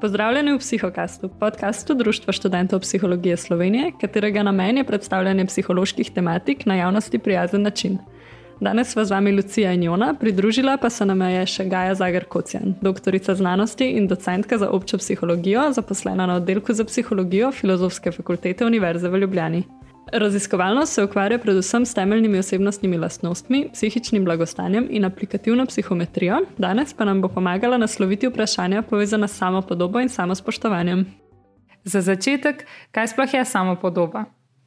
Pozdravljeni v Psihokastu, podkastu Društva študentov psihologije Slovenije, katerega namen je predstavljanje psiholoških tematik na javnosti prijazen način. Danes sva z vami Lucija in Jona, pridružila pa se nam je še Gaja Zagar Kocijan, doktorica znanosti in docentka za občo psihologijo, zaposlena na oddelku za psihologijo Filozofske fakultete Univerze v Ljubljani. Raziskovalno se ukvarja predvsem s temeljnimi osebnostnimi lastnostmi, psihičnim blagostanjem in aplikativno psihometrijo, danes pa nam bo pomagala nasloviti vprašanja povezana s samopodobo in samospoštovanjem. Za začetek, kaj sploh je samopodoba?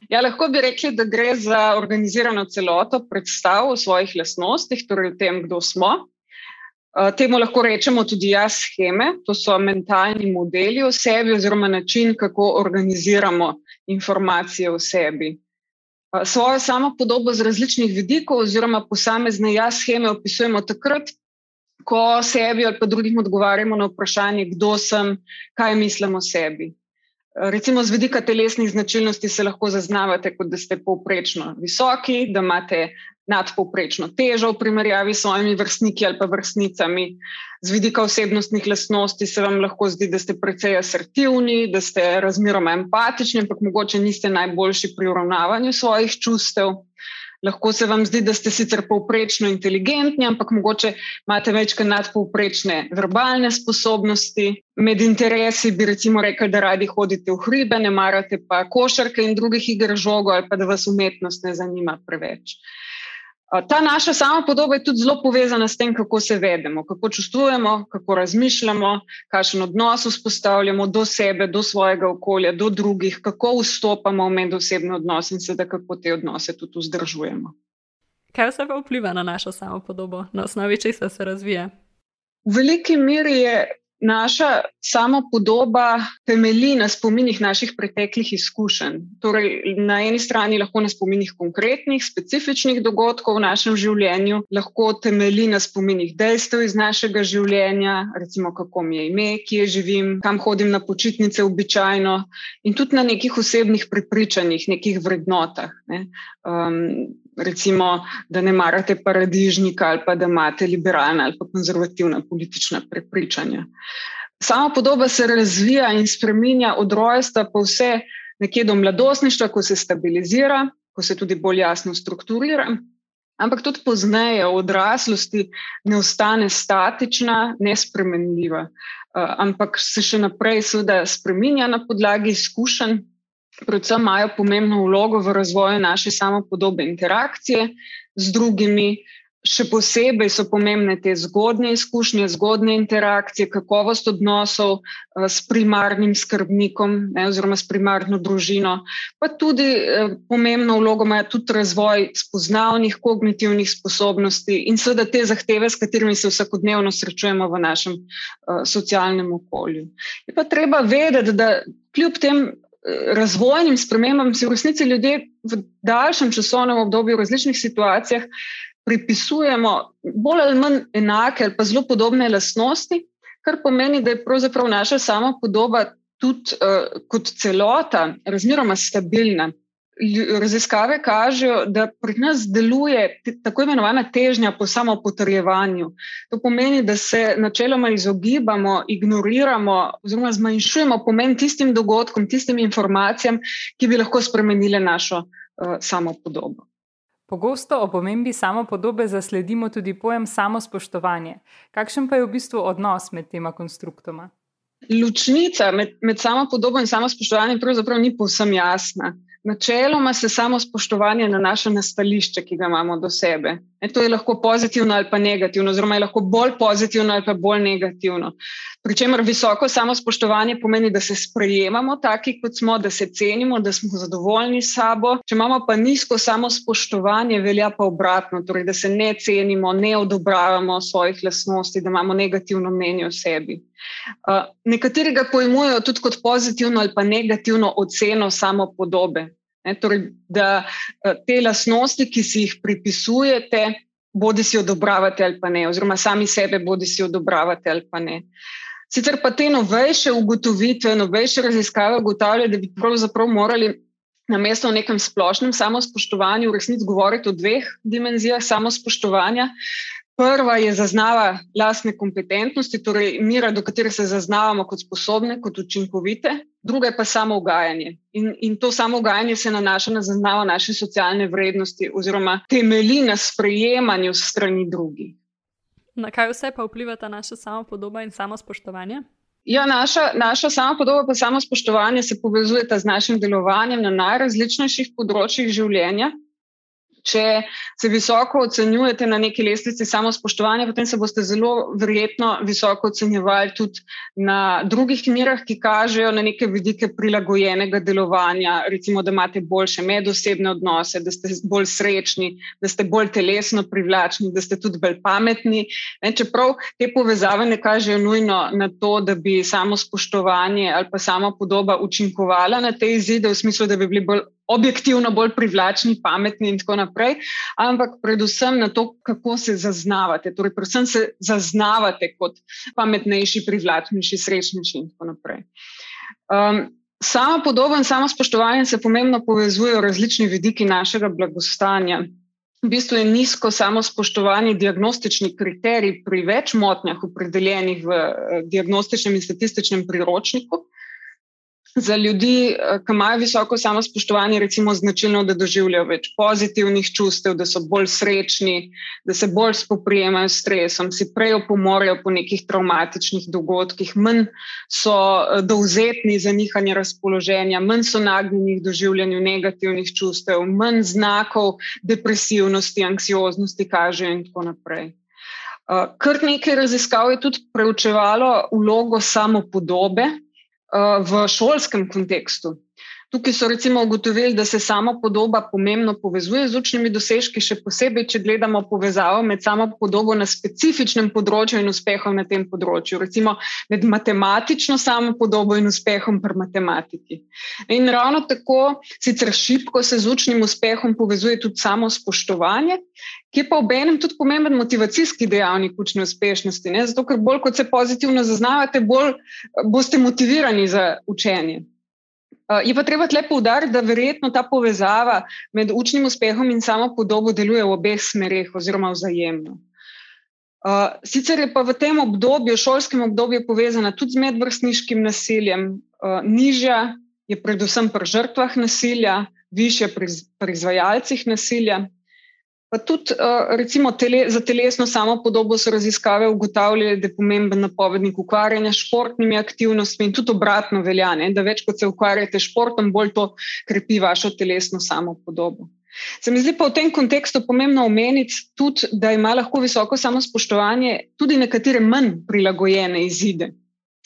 Ja, lahko bi rekli, da gre za organizirano celoto predstav o svojih lastnostih, torej o tem, kdo smo. Temu lahko rečemo tudi jaz scheme, to so mentalni modeli o sebi, oziroma način, kako organiziramo informacije o sebi. Svojo samo podobo z različnih vidikov, oziroma posamezne jaz scheme opisujemo takrat, ko sebi ali pa drugim odgovarjamo na vprašanje, kdo sem, kaj mislim o sebi. Recimo, z vidika telesnih značilnosti se lahko zaznavate, kot da ste povprečno visoki, da imate nadpovprečno težo v primerjavi s svojimi vrstniki ali pa vrstnicami. Z vidika osebnostnih lastnosti se vam lahko zdi, da ste precej asertivni, da ste razmeroma empatični, ampak mogoče niste najboljši pri uravnavanju svojih čustev. Lahko se vam zdi, da ste sicer povprečno inteligentni, ampak mogoče imate večkrat nadpovprečne verbalne sposobnosti. Med interesi bi recimo rekli, da radi hodite v hribe, ne marate pa košarke in drugih iger žogo, ali pa da vas umetnost ne zanima preveč. Ta naša sama podoba je tudi zelo povezana s tem, kako se vedemo, kako čustvujemo, kako razmišljamo, kakšen odnos vzpostavljamo do sebe, do svojega okolja, do drugih, kako vstopamo v medosebne odnose in seveda kako te odnose tudi vzdržujemo. Kaj vse pa vpliva na našo samo podobo, na osnovi česa se razvija? V veliki meri je naša sama podoba temelji na spominih naših preteklih izkušenj. Torej, na eni strani lahko na spominih konkretnih, specifičnih dogodkov v našem življenju, lahko temelji na spominih dejstev iz našega življenja, recimo kako mi je ime, kje živim, kam hodim na počitnice običajno, in tudi na nekih osebnih prepričanjih, nekih vrednotah. Ne. Um, recimo, da ne marate paradižnika ali pa da imate liberalna ali pa konzervativna politična prepričanja. Sama podoba se razvija in spremenja od rojstva pa vse nekje do mladostništva, ko se stabilizira, ko se tudi bolj jasno strukturira. Ampak tudi pozneje, v odraslosti, ne ostane statična, nespremenljiva, ampak se še naprej, seveda, spremenja na podlagi izkušenj, predvsem imajo pomembno vlogo v razvoju naše samopodobe interakcije z drugimi. Še posebej so pomembne te zgodne izkušnje, zgodne interakcije, kakovost odnosov eh, s primarnim skrbnikom ne, oziroma s primarno družino. Pa tudi eh, pomembno vlogo ima tudi razvoj spoznavnih kognitivnih sposobnosti in seveda te zahteve, s katerimi se vsakodnevno srečujemo v našem uh, socialnem okolju. Je pa treba vedeti, da kljub tem razvojnim spremembam si v resnici ljudje v daljšem časovnem obdobju, v različnih situacijah, pripisujemo bolj ali manj enake ali pa zelo podobne lastnosti, kar pomeni, da je pravzaprav naša sama podoba tudi uh, kot celota razmeroma stabilna raziskave kažejo, da pri nas deluje tako imenovana težnja po samopotrjevanju. To pomeni, da se načeloma izogibamo, ignoriramo oziroma zmanjšujemo pomen tistim dogodkom, tistim informacijam, ki bi lahko spremenile našo uh, samopodobo. Pogosto o pomembi samopodobe zasledimo tudi pojem samospoštovanje. Kakšen pa je v bistvu odnos med tema konstruktoma? Ločnica med, med samopodobo in samospoštovanjem pravzaprav ni povsem jasna. Načeloma se samo spoštovanje nanaša na stališče, ki ga imamo do sebe. E, to je lahko pozitivno ali pa negativno, oziroma je lahko bolj pozitivno ali pa bolj negativno. Pričemer visoko samo spoštovanje pomeni, da se sprejemamo taki, kot smo, da se cenimo, da smo zadovoljni s sabo. Če imamo pa nizko samo spoštovanje, velja pa obratno, torej, da se ne cenimo, ne odobravamo svojih lasnosti, da imamo negativno mnenje o sebi. Uh, nekateri ga pojmujejo tudi kot pozitivno ali pa negativno oceno samo podobe. Ne, torej, da uh, te lasnosti, ki si jih pripisujete, bodi si odobravate ali pa ne, oziroma sami sebe, bodi si odobravate ali pa ne. Sicer pa te novejše ugotovitve, novejše raziskave ugotavljajo, da bi pravzaprav morali na mesto v nekem splošnem samospoštovanju v resnici govoriti o dveh dimenzijah samospoštovanja. Prva je zaznava lastne kompetentnosti, torej mira, do katere se zaznavamo kot sposobne, kot učinkovite, druga je pa samo ugajanje. In, in to samo ugajanje se nanaša na zaznavo naše socialne vrednosti oziroma temelji na sprejemanju strani drugih. Na kaj vse pa vpliva ta naša samopodoba in samo spoštovanje? Ja, naša, naša samopodoba in samo spoštovanje se povezujeta z našim delovanjem na najrazličnejših področjih življenja. Če se visoko ocenjujete na neki lestvici samospoštovanja, potem se boste zelo verjetno visoko ocenjevali tudi na drugih mirah, ki kažejo na neke vidike prilagojenega delovanja. Recimo, da imate boljše medosebne odnose, da ste bolj srečni, da ste bolj telesno privlačni, da ste tudi bolj pametni. Ne, čeprav te povezave ne kažejo nujno na to, da bi samospoštovanje ali pa samo podoba učinkovala na te izide, v smislu, da bi bili bolj objektivno bolj privlačni, pametni in tako naprej, ampak predvsem na to, kako se zaznavate. Torej, predvsem se zaznavate kot pametnejši, privlačnejši, srečnejši in tako naprej. Um, sama podoba in samo spoštovanje se pomembno povezujejo različni vidiki našega blagostanja. V bistvu je nizko samo spoštovanje diagnostični kriterij pri več motnjah, opredeljenih v eh, diagnostičnem in statističnem priročniku za ljudi, eh, ki imajo visoko samospoštovanje, recimo značilno, da doživljajo več pozitivnih čustev, da so bolj srečni, da se bolj spoprijemajo s stresom, si prej opomorijo po nekih travmatičnih dogodkih, manj so eh, dovzetni za nihanje razpoloženja, manj so nagnjeni k doživljanju negativnih čustev, manj znakov depresivnosti, anksioznosti kažejo in tako naprej. Uh, kar nekaj raziskav je tudi preučevalo vlogo samopodobe v šolskem kontekstu. Tukaj so recimo ugotovili, da se sama podoba pomembno povezuje z učnimi dosežki, še posebej, če gledamo povezavo med samo podobo na specifičnem področju in uspehom na tem področju, recimo med matematično samo podobo in uspehom pri matematiki. In ravno tako, sicer šipko se z učnim uspehom povezuje tudi samo spoštovanje, ki je pa ob enem tudi pomemben motivacijski dejavnik učne uspešnosti. Ne? Zato, ker bolj kot se pozitivno zaznavate, bolj boste motivirani za učenje. Eh, je pa treba tle poudariti, da verjetno ta povezava med učnim uspehom in samo podobo deluje v obeh smereh, oziroma vzajemno. Uh, sicer je pa v tem obdobju, šolskem obdobju, povezana tudi z medvrstniškim nasiljem, uh, nižja je predvsem pri žrtvah nasilja, više pri, pri izvajalcih nasilja. Pa tudi uh, recimo tele, za telesno samo podobo so raziskave ugotavljale, da je pomemben napovednik ukvarjanja s športnimi aktivnostmi in tudi obratno velja, ne, da več kot se ukvarjate s športom, bolj to krepi vašo telesno samo podobo. Se mi zdi pa v tem kontekstu pomembno omeniti tudi, da ima lahko visoko samospoštovanje tudi nekatere manj prilagojene izide.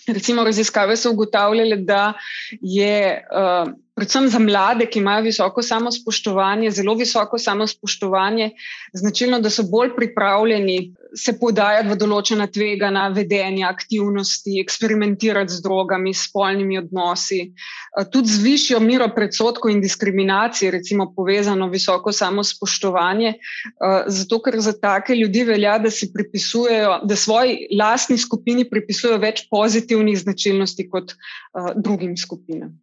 Recimo, raziskave so ugotavljale, da je uh, predvsem za mlade, ki imajo visoko samospoštovanje, zelo visoko samospoštovanje, značilno, da so bolj pripravljeni se podajati v določena tvegana vedenja, aktivnosti, eksperimentirati z drogami, spolnimi odnosi, uh, tudi z višjo miro predsotkov in diskriminacije, recimo povezano visoko samospoštovanje, uh, zato ker za take ljudi velja, da si pripisujejo, da svoji lastni skupini pripisujejo več pozitivnih značilnosti kot uh, drugim skupinam.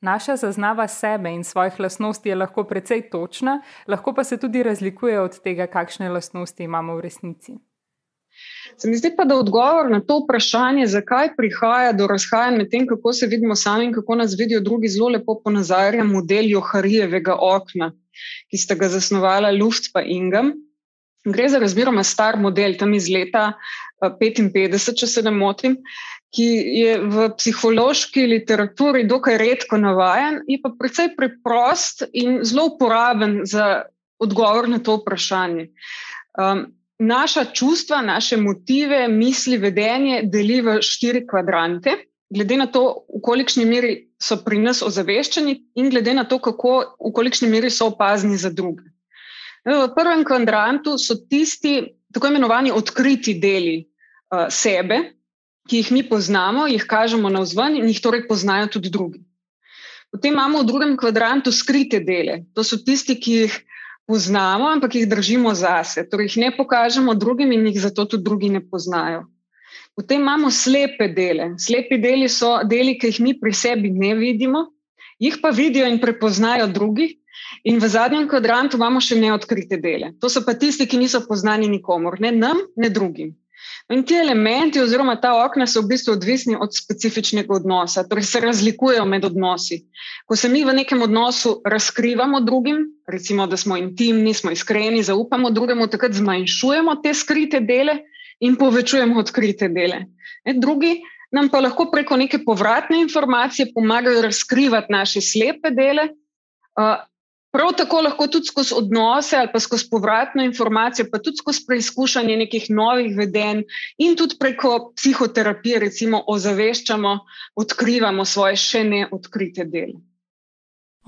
Naša zaznava sebe in svojih lastnosti je lahko precej točna, lahko pa se tudi razlikuje od tega, kakšne lastnosti imamo v resnici. Se mi zdi pa, da odgovor na to vprašanje, zakaj prihaja do razhajanj med tem, kako se vidimo sami in kako nas vidijo drugi, zelo lepo ponazarja model Joharijevega okna, ki sta ga zasnovala Luft in Ingam. Gre za razmeroma star model, tam iz leta 55, eh, če se ne motim, ki je v psihološki literaturi dokaj redko navaden, je pa precej preprost in zelo uporaben za odgovor na to vprašanje. Um, naša čustva, naše motive, misli, vedenje deli v štiri kvadrante, glede na to, v kolikšni meri so pri nas ozaveščeni, in glede na to, kako, v kolikšni meri so opazni za druge. V prvem kvadrantu so tisti tako imenovani odkriti deli uh, sebe, ki jih mi poznamo, jih kažemo na vzven in jih torej poznajo tudi drugi. Potem imamo v drugem kvadrantu skrite dele. To so tisti, ki jih poznamo, ampak jih držimo zase. Torej jih ne pokažemo drugim in jih zato tudi drugi ne poznajo. Potem imamo slepe dele. Slepi deli so deli, ki jih mi pri sebi ne vidimo, jih pa vidijo in prepoznajo drugi, In v zadnjem kvadrantu imamo še neodkrite dele. To so pa tisti, ki niso poznani nikomor, ne nam, ne drugim. In ti elementi, oziroma ta okna, so v bistvu odvisni od specifičnega odnosa, torej se razlikujejo med odnosi. Ko se mi v nekem odnosu razkrivamo drugim, recimo, da smo intimni, smo iskreni, zaupamo drugemu, takrat zmanjšujemo te skrite dele in povečujemo odkrite dele. E, drugi nam pa lahko preko neke povratne informacije pomagajo razkrivati naše slepe dele. Uh, Prav tako lahko tudi skozi odnose ali pa skozi povratno informacijo, pa tudi skozi preizkušanje nekih novih vedenj in tudi preko psihoterapije, recimo, ozaveščamo, odkrivamo svoje še neodkrite dele.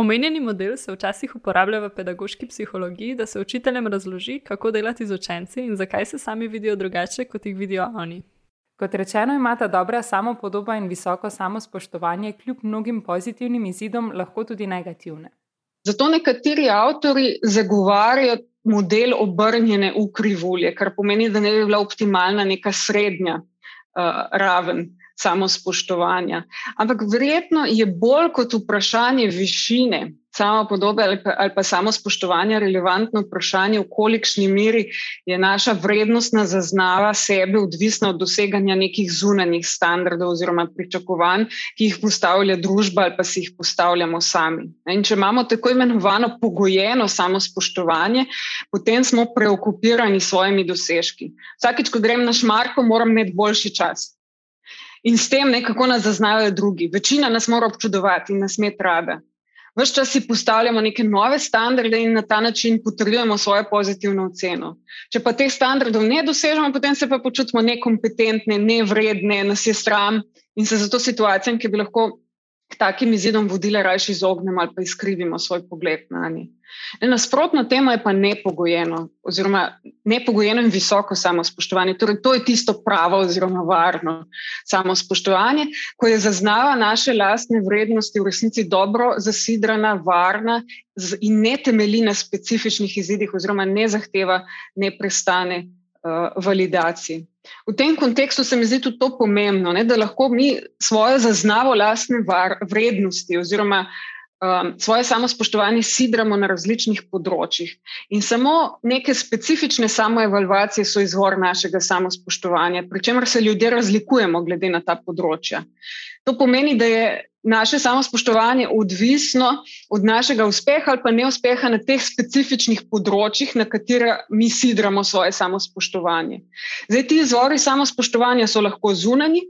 Omenjeni model se včasih uporablja v pedagoški psihologiji, da se učiteljem razloži, kako delati z učenci in zakaj se sami vidijo drugače, kot jih vidijo oni. Kot rečeno, imata dobra samopodoba in visoko samospoštovanje, kljub mnogim pozitivnim izidom, lahko tudi negativne. Zato nekateri avtori zagovarjajo model obrnjene v krivulje, kar pomeni, da ne bi bila optimalna neka srednja uh, raven samo spoštovanja. Ampak verjetno je bolj kot vprašanje višine samo podobe ali pa, ali pa samo spoštovanja relevantno vprašanje, v kolikšni meri je naša vrednostna zaznava sebe odvisna od doseganja nekih zunanjih standardov oziroma pričakovanj, ki jih postavlja družba ali pa si jih postavljamo sami. In če imamo tako imenovano pogojeno samo spoštovanje, potem smo preokupirani s svojimi dosežki. Vsakič, ko grem na šmarko, moram imeti boljši čas in s tem nekako nas zaznajo drugi. Večina nas mora občudovati in nas imeti rada. Ves čas si postavljamo neke nove standarde in na ta način potrjujemo svojo pozitivno oceno. Če pa teh standardov ne dosežemo, potem se pa počutimo nekompetentne, nevredne, nas je sram in se zato situacijam, ki bi lahko k takim izidom vodile, raje izognemo ali pa izkrivimo svoj pogled na njih. Nasprotno temu je pa nepogojeno, oziroma nepogojeno in visoko samospoštovanje. Torej, to je tisto pravo, oziroma varno samospoštovanje, ko je zaznava naše lastne vrednosti v resnici dobro zasidrana, varna in ne temelji na specifičnih izidih, oziroma ne zahteva neprestane uh, validacije. V tem kontekstu se mi zdi tudi to pomembno, ne, da lahko mi svojo zaznavo lastne var, vrednosti oziroma um, svoje samospoštovanje sidramo na različnih področjih. In samo neke specifične samoevalvacije so izvor našega samospoštovanja, pri čemer se ljudje razlikujemo glede na ta področja. To pomeni, da je naše samospoštovanje odvisno od našega uspeha ali pa neuspeha na teh specifičnih področjih, na katera mi sidramo svoje samospoštovanje. Zdaj, ti izvori samospoštovanja so lahko zunani,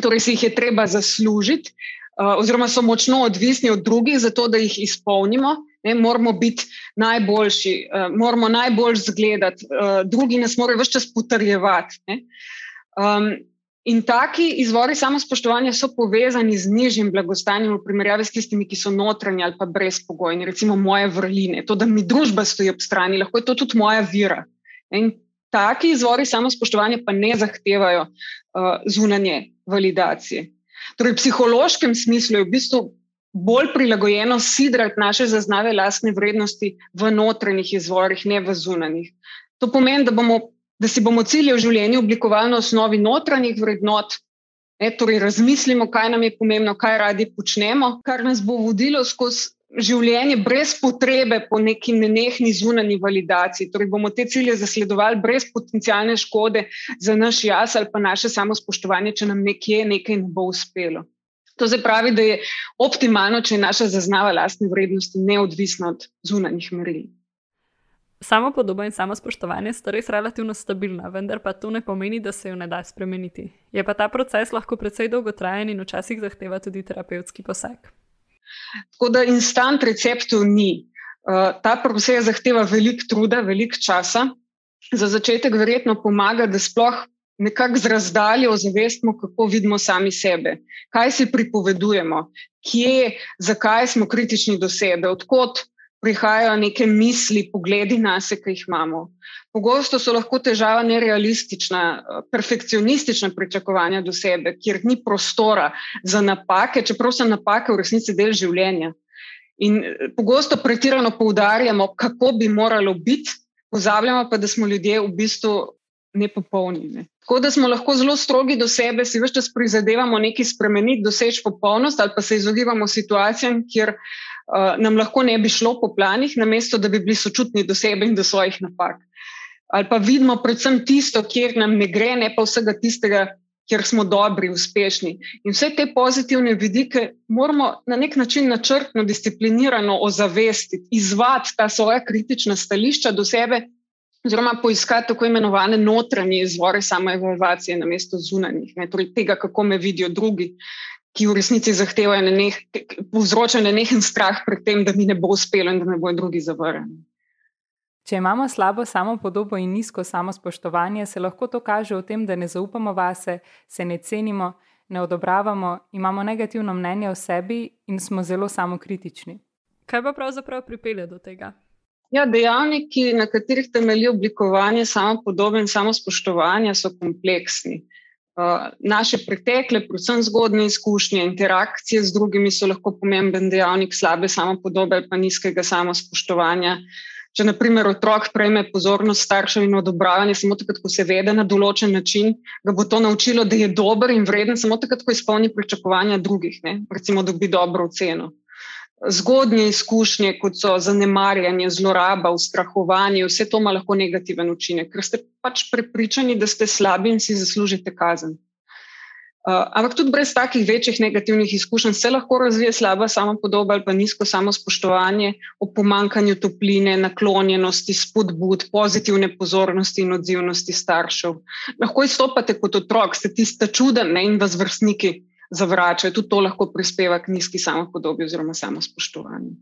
torej si jih je treba zaslužiti, oziroma so močno odvisni od drugih, zato da jih izpolnimo. Ne, moramo biti najboljši, uh, moramo najbolj zgledati, uh, drugi nas morajo vse čas potrjevati. Um, In taki izvori samospoštovanja so povezani z nižjim blagostanjem v primerjavi s tistimi, ki so notranji ali pa brezpogojni, recimo moje vrline, to, da mi družba stoji ob strani, lahko je to tudi moja vira. In taki izvori samospoštovanja pa ne zahtevajo uh, zunanje validacije. Torej, v psihološkem smislu je v bistvu bolj prilagojeno sidrati naše zaznave lastne vrednosti v notranjih izvorih, ne v zunanjih. To pomeni, da bomo da si bomo cilje v življenju oblikovali na osnovi notranjih vrednot, ne, torej razmislimo, kaj nam je pomembno, kaj radi počnemo, kar nas bo vodilo skozi življenje brez potrebe po neki nenehni zunanji validaciji. Torej bomo te cilje zasledovali brez potencijalne škode za naš jaz ali pa naše samospoštovanje, če nam nekje nekaj ne bo uspelo. To zdaj pravi, da je optimalno, če je naša zaznava lastne vrednosti neodvisna od zunanjih meril. Samo podoba in samo spoštovanje sta res relativno stabilna, vendar pa to ne pomeni, da se jo ne da spremeniti. Je pa ta proces lahko precej dolgotrajen in včasih zahteva tudi terapevtski poseg. Tako da instant receptov ni. Uh, ta proces zahteva veliko truda, veliko časa. Za začetek verjetno pomaga, da sploh nekako z razdaljo ozavestimo, kako vidimo sami sebe, kaj si pripovedujemo, kje, zakaj smo kritični do sebe, odkot prihajajo neke misli, pogledi na sebe, ki jih imamo. Pogosto so lahko težava nerealistična, perfekcionistična pričakovanja do sebe, kjer ni prostora za napake, čeprav so napake v resnici del življenja. In eh, pogosto pretirano poudarjamo, kako bi moralo biti, pozabljamo pa, da smo ljudje v bistvu nepopolni. Ne. Tako da smo lahko zelo strogi do sebe, si več čas prizadevamo nekaj spremeniti, doseči popolnost, ali pa se izogibamo situacijam, kjer uh, nam lahko ne bi šlo po planih, namesto da bi bili sočutni do sebe in do svojih napak. Ali pa vidimo predvsem tisto, kjer nam ne gre, ne pa vsega tistega, kjer smo dobri, uspešni. In vse te pozitivne vidike moramo na nek način načrtno, disciplinirano ozavestiti, izvati ta svoja kritična stališča do sebe oziroma poiskati tako imenovane notranje izvore samoevalvacije na mesto zunanjih, ne, torej tega, kako me vidijo drugi, ki v resnici zahtevajo na nek, povzročajo na nekaj strah pred tem, da mi ne bo uspelo in da me bodo drugi zavrnili. Če imamo slabo samopodobo in nizko samospoštovanje, se lahko to kaže v tem, da ne zaupamo vase, se ne cenimo, ne odobravamo, imamo negativno mnenje o sebi in smo zelo samokritični. Kaj pa pravzaprav pripelje do tega? Ja, dejavniki, na katerih temelji oblikovanje samopodobe in samospoštovanja, so kompleksni. Uh, naše pretekle, predvsem zgodne izkušnje, interakcije z drugimi so lahko pomemben dejavnik slabe samopodobe ali pa nizkega samospoštovanja. Če, na primer, otrok prejme pozornost staršev in odobravanje samo takrat, ko se vede na določen način, ga bo to naučilo, da je dober in vreden samo takrat, ko izpolni pričakovanja drugih, ne? recimo, da dobi dobro oceno zgodnje izkušnje, kot so zanemarjanje, zloraba, ustrahovanje, vse to ima lahko negativen učinek, ker ste pač prepričani, da ste slabi in si zaslužite kazen. Uh, ampak tudi brez takih večjih negativnih izkušenj se lahko razvije slaba samopodoba ali pa nizko samospoštovanje o pomankanju topline, naklonjenosti, spodbud, pozitivne pozornosti in odzivnosti staršev. Lahko izstopate kot otrok, ste tiste čudne in vas vrstniki zavračajo. Tudi to lahko prispeva k nizki samopodobi oziroma samospoštovanju.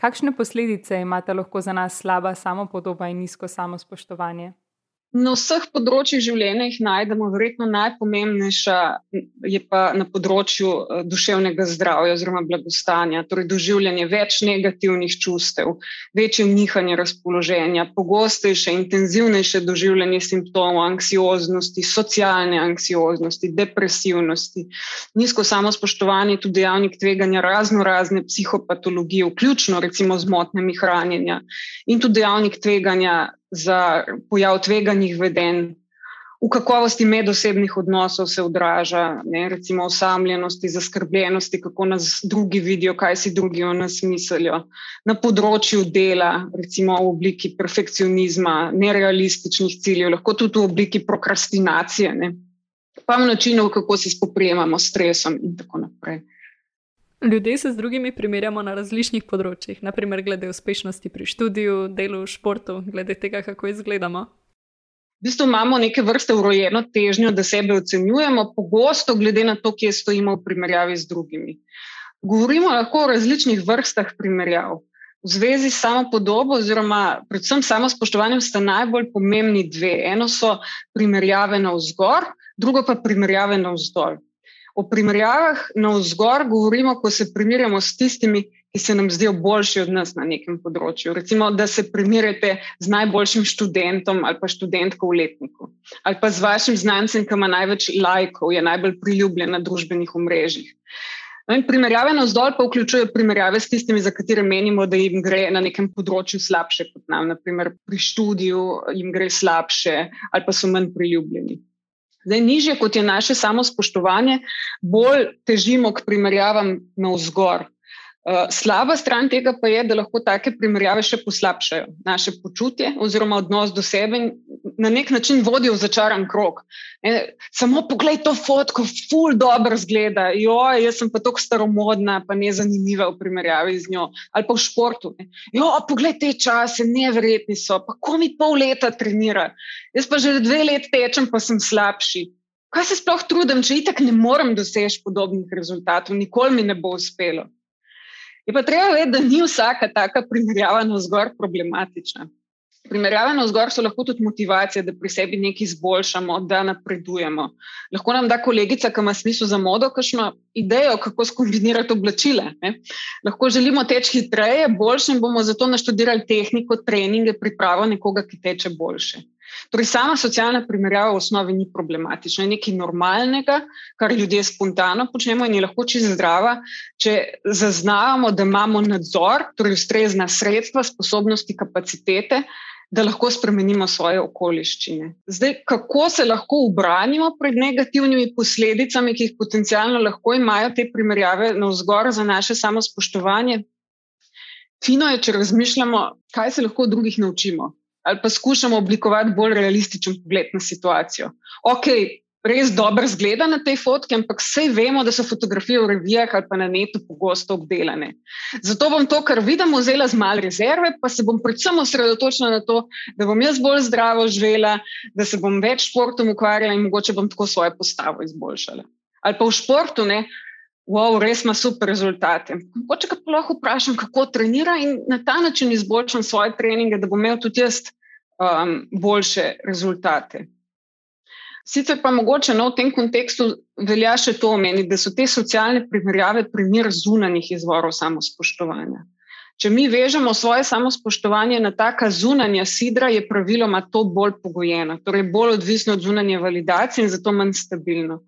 Kakšne posledice imate lahko za nas slaba samopodoba in nizko samospoštovanje? Na vseh področjih življenja jih najdemo, verjetno najpomembnejša je pa na področju eh, duševnega zdravja oziroma blagostanja, torej doživljanje več negativnih čustev, večje nihanje razpoloženja, pogostejše, intenzivnejše doživljanje simptomov anksioznosti, socialne anksioznosti, depresivnosti. Nizko samospoštovanje je tudi dejavnik tveganja razno razne psihopatologije, vključno recimo z motnjami hranjenja in tudi dejavnik tveganja za pojav tveganih vedenj, v kakovosti medosebnih odnosov se odraža, ne, recimo osamljenosti, zaskrbljenosti, kako nas drugi vidijo, kaj si drugi o nas mislijo. Na področju dela, recimo v obliki perfekcionizma, nerealističnih ciljev, lahko tudi v obliki prokrastinacije, ne, pa v načinu, kako se spoprijemamo s stresom in tako naprej. Ljudje se z drugimi primerjamo na različnih področjih, naprimer glede uspešnosti pri študiju, delu, športu, glede tega, kako izgledamo. V bistvu imamo neke vrste urojeno težnjo, da sebe ocenjujemo, pogosto glede na to, kje stojimo v primerjavi z drugimi. Govorimo lahko o različnih vrstah primerjav. V zvezi s samo podobo, oziroma predvsem samo spoštovanjem, sta najbolj pomembni dve. Eno so primerjave na vzgor, drugo pa primerjave na vzdolj. O primerjavah na vzgor govorimo, ko se primerjamo s tistimi, ki se nam zdijo boljši od nas na nekem področju. Recimo, da se primerjate z najboljšim študentom ali pa študentko v letniku, ali pa z vašim znancem, ki ima največ lajkov, je najbolj priljubljen na družbenih omrežjih. No primerjave na vzdolj pa vključujejo primerjave s tistimi, za katere menimo, da jim gre na nekem področju slabše kot nam. Naprimer, pri študiju jim gre slabše ali pa so manj priljubljeni. Zdaj, nižje kot je naše samo spoštovanje, bolj težimo k primerjavam na vzgor. Uh, slaba stran tega pa je, da lahko take primerjave še poslabšajo naše počutje oziroma odnos do sebe in na nek način vodijo v začaran krok. E, samo poglej to fotko, ful dobro zgleda, jo, jaz sem pa tako staromodna, pa ne zanimiva v primerjavi z njo. Ali pa v športu. Ne. Jo, poglej te čase, neverjetni so, pa ko mi pol leta trenira. Jaz pa že dve leti tečem, pa sem slabši. Kaj se sploh trudim, če itak ne morem doseči podobnih rezultatov, nikoli mi ne bo uspelo. Je pa treba vedeti, da ni vsaka taka primerjava na vzgor problematična. Primerjave na vzgor so lahko tudi motivacija, da pri sebi nekaj izboljšamo, da napredujemo. Lahko nam da kolegica, ki ima smisel za modo, kakšno idejo, kako skombinirati oblačile. Ne? Lahko želimo teči hitreje, boljše in bomo zato naštudirali tehniko, treninge, pripravo nekoga, ki teče boljše. Torej, sama socialna primerjava v osnovi ni problematična, je nekaj normalnega, kar ljudje spontano počnemo in je lahko čisto zdrava, če zaznavamo, da imamo nadzor, torej ustrezna sredstva, sposobnosti, kapacitete, da lahko spremenimo svoje okoliščine. Zdaj, kako se lahko ubranimo pred negativnimi posledicami, ki jih potencialno lahko imajo te primerjave na vzgor za naše samospoštovanje? Fino je, če razmišljamo, kaj se lahko od drugih naučimo. Ali pa skušamo oblikovati bolj realističen pogled na situacijo. Ok, res dobro zgleda na tej fotki, ampak vse vemo, da so fotografije v revijah ali pa na netu pogosto obdelane. Zato bom to, kar vidim, vzela z malo rezerve, pa se bom predvsem osredotočila na to, da bom jaz bolj zdravo živela, da se bom več športom ukvarjala in mogoče bom tako svojo postavo izboljšala. Ali pa v športu, ne. Wow, res ima super rezultate. Mogoče ga lahko vprašam, kako trenira in na ta način izboljšam svoje treninge, da bom imel tudi jaz um, boljše rezultate. Sicer pa mogoče no, v tem kontekstu velja še to omeniti, da so te socialne primerjave primer zunanjih izvorov samospoštovanja. Če mi vežemo svoje samospoštovanje na taka zunanja sidra, je praviloma to bolj pogojeno, torej bolj odvisno od zunanje validacije in zato manj stabilno.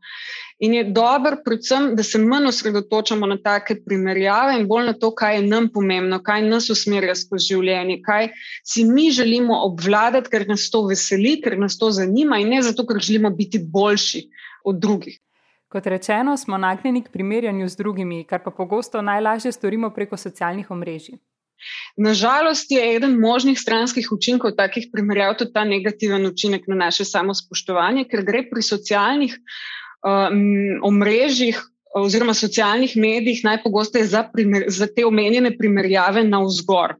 In je dobro, predvsem, da se manj osredotočamo na take primerjave in bolj na to, kaj je nam pomembno, kaj nas usmerja skozi življenje, kaj si mi želimo obvladati, ker nas to veseli, ker nas to zanima in ne zato, ker želimo biti boljši od drugih. Kot rečeno, smo nagnjeni k primerjanju z drugimi, kar pa pogosto najlažje storimo preko socialnih omrežij. Nažalost je eden možnih stranskih učinkov takih primerjav tudi ta negativen učinek na naše samospoštovanje, ker gre pri socialnih um, omrežjih oziroma socialnih medijih najpogosteje za, primer, za te omenjene primerjave na vzgor.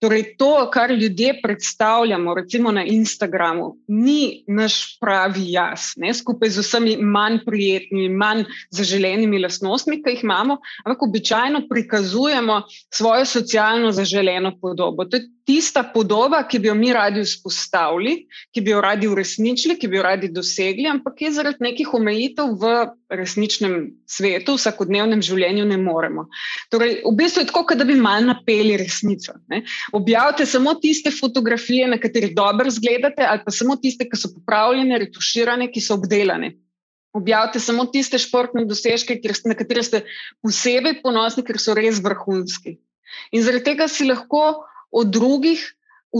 Torej, to, kar ljudje predstavljamo, recimo na Instagramu, ni naš pravi jaz, ne, skupaj z vsemi manj prijetnimi, manj zaželenimi lastnostmi, ki jih imamo, ampak običajno prikazujemo svojo socialno zaželeno podobo. To je tista podoba, ki bi jo mi radi vzpostavili, ki bi jo radi uresničili, ki bi jo radi dosegli, ampak je zaradi nekih omejitev v resničnem svetu, v vsakodnevnem življenju ne moremo. Torej, v bistvu je tako, da bi mal napeli resnico. Ne. Objavite samo tiste fotografije, na katerih dobro izgledate, ali pa samo tiste, ki so popravljene, retuširane, ki so obdelane. Objavite samo tiste športne dosežke, na katere ste posebej ponosni, ker so res vrhunski. In zaradi tega si lahko o drugih,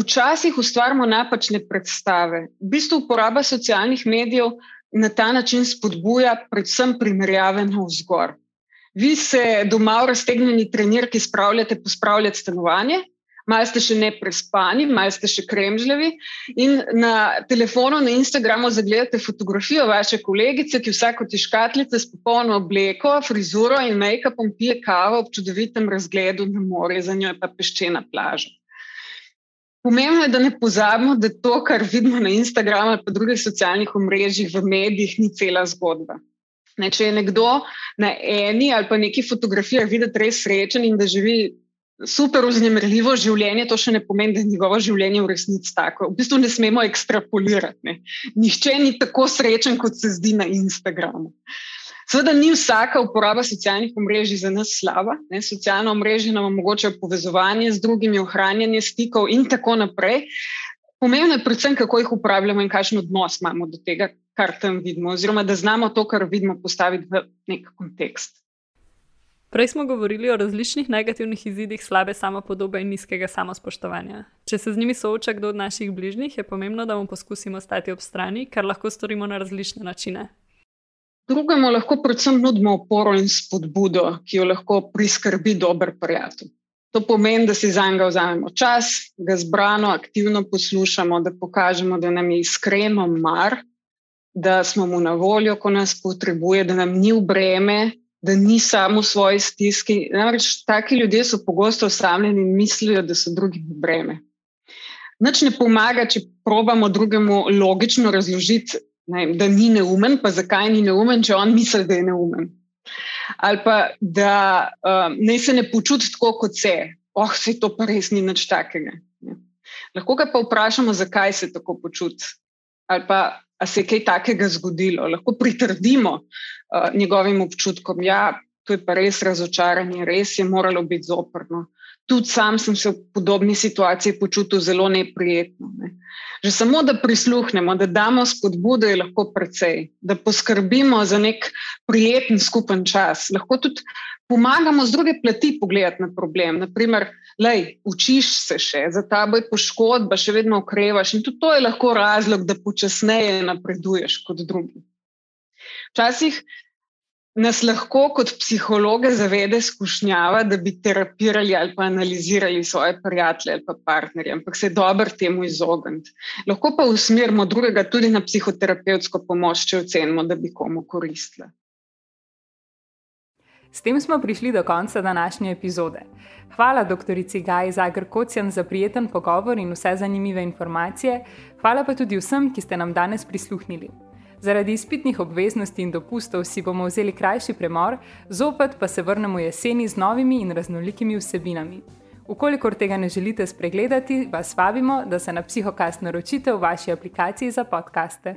včasih ustvarjamo napačne predstave. V bistvu uporaba socialnih medijev na ta način spodbuja predvsem primerjave na vzgor. Vi se doma v raztegnjeni trenirki spravljate pospravljati stanovanje, malo ste še ne prespani, malo ste še kremžljavi in na telefonu, na Instagramu zagledate fotografijo vaše kolegice, ki vsako ti škatlice s popolno obleko, frizuro in make-upom pije kavo ob čudovitem razgledu na morje, za njo je pa peščena plaža. Pomembno je, da ne pozabimo, da to, kar vidimo na Instagramu ali pa drugih socialnih omrežjih, v medijih, ni cela zgodba. Ne, če je nekdo na eni ali pa neki fotografiji videti res srečen in da živi super vznemirljivo življenje, to še ne pomeni, da je njegovo življenje v resnici tako. V bistvu ne smemo ekstrapolirati. Ne. Nihče ni tako srečen, kot se zdi na Instagramu. Seveda ni vsaka uporaba socialnih omrežij za nas slaba. Ne? Socialna omrežja nam omogočajo povezovanje z drugimi, ohranjanje stikov in tako naprej. Pomembno je predvsem, kako jih uporabljamo in kakšen odnos imamo do tega, kar tam vidimo, oziroma da znamo to, kar vidimo, postaviti v nek kontekst. Prej smo govorili o različnih negativnih izidih slabe samopodobe in nizkega samospoštovanja. Če se z njimi sooča kdo od naših bližnjih, je pomembno, da mu poskusimo stati ob strani, kar lahko storimo na različne načine. Drugemu lahko predvsem nudimo oporo in spodbudo, ki jo lahko priskrbi dober prijatelj. To pomeni, da si za njega vzamemo čas, ga zbrano, aktivno poslušamo, da pokažemo, da nam je iskreno mar, da smo mu na voljo, ko nas potrebuje, da nam ni v breme, da ni samo v svoji stiski. Namreč taki ljudje so pogosto osamljeni in mislijo, da so drugi v breme. Nič ne pomaga, če probamo drugemu logično razložiti, ne, da ni neumen, pa zakaj ni neumen, če on misli, da je neumen. Ali pa da um, ne se ne počuti tako, kot se. Oh, se to pa res ni nič takega. Ne. Lahko ga pa vprašamo, zakaj se tako počuti. Ali pa se je kaj takega zgodilo. Lahko pritrdimo uh, njegovim občutkom. Ja, to je pa res razočaranje, res je moralo biti zoprno. Tudi sam sem se v podobni situaciji počutil zelo neprijetno. Ne. Že samo, da prisluhnemo, da damo spodbudo, je lahko precej, da poskrbimo za nek prijeten skupen čas. Lahko tudi pomagamo z druge plati pogledati na problem. Naprimer, lej, učiš se še, za tabo je poškodba, še vedno okrevaš in tudi to je lahko razlog, da počasneje napreduješ kot drugi. Včasih nas lahko kot psihologe zavede skušnjava, da bi terapirali ali pa analizirali svoje prijatelje ali pa partnerje, ampak se je dobro temu izogniti. Lahko pa usmerimo drugega tudi na psihoterapevtsko pomoč, če ocenimo, da bi komu koristila. S tem smo prišli do konca današnje epizode. Hvala dr. Gaj Zagr Kocjan za prijeten pogovor in vse zanimive informacije. Hvala pa tudi vsem, ki ste nam danes prisluhnili. Zaradi izpitnih obveznosti in dopustov si bomo vzeli krajši premor, zopet pa se vrnemo jeseni z novimi in raznolikimi vsebinami. Ukolikor tega ne želite spregledati, vas vabimo, da se na psihokast naročite v vaši aplikaciji za podkaste.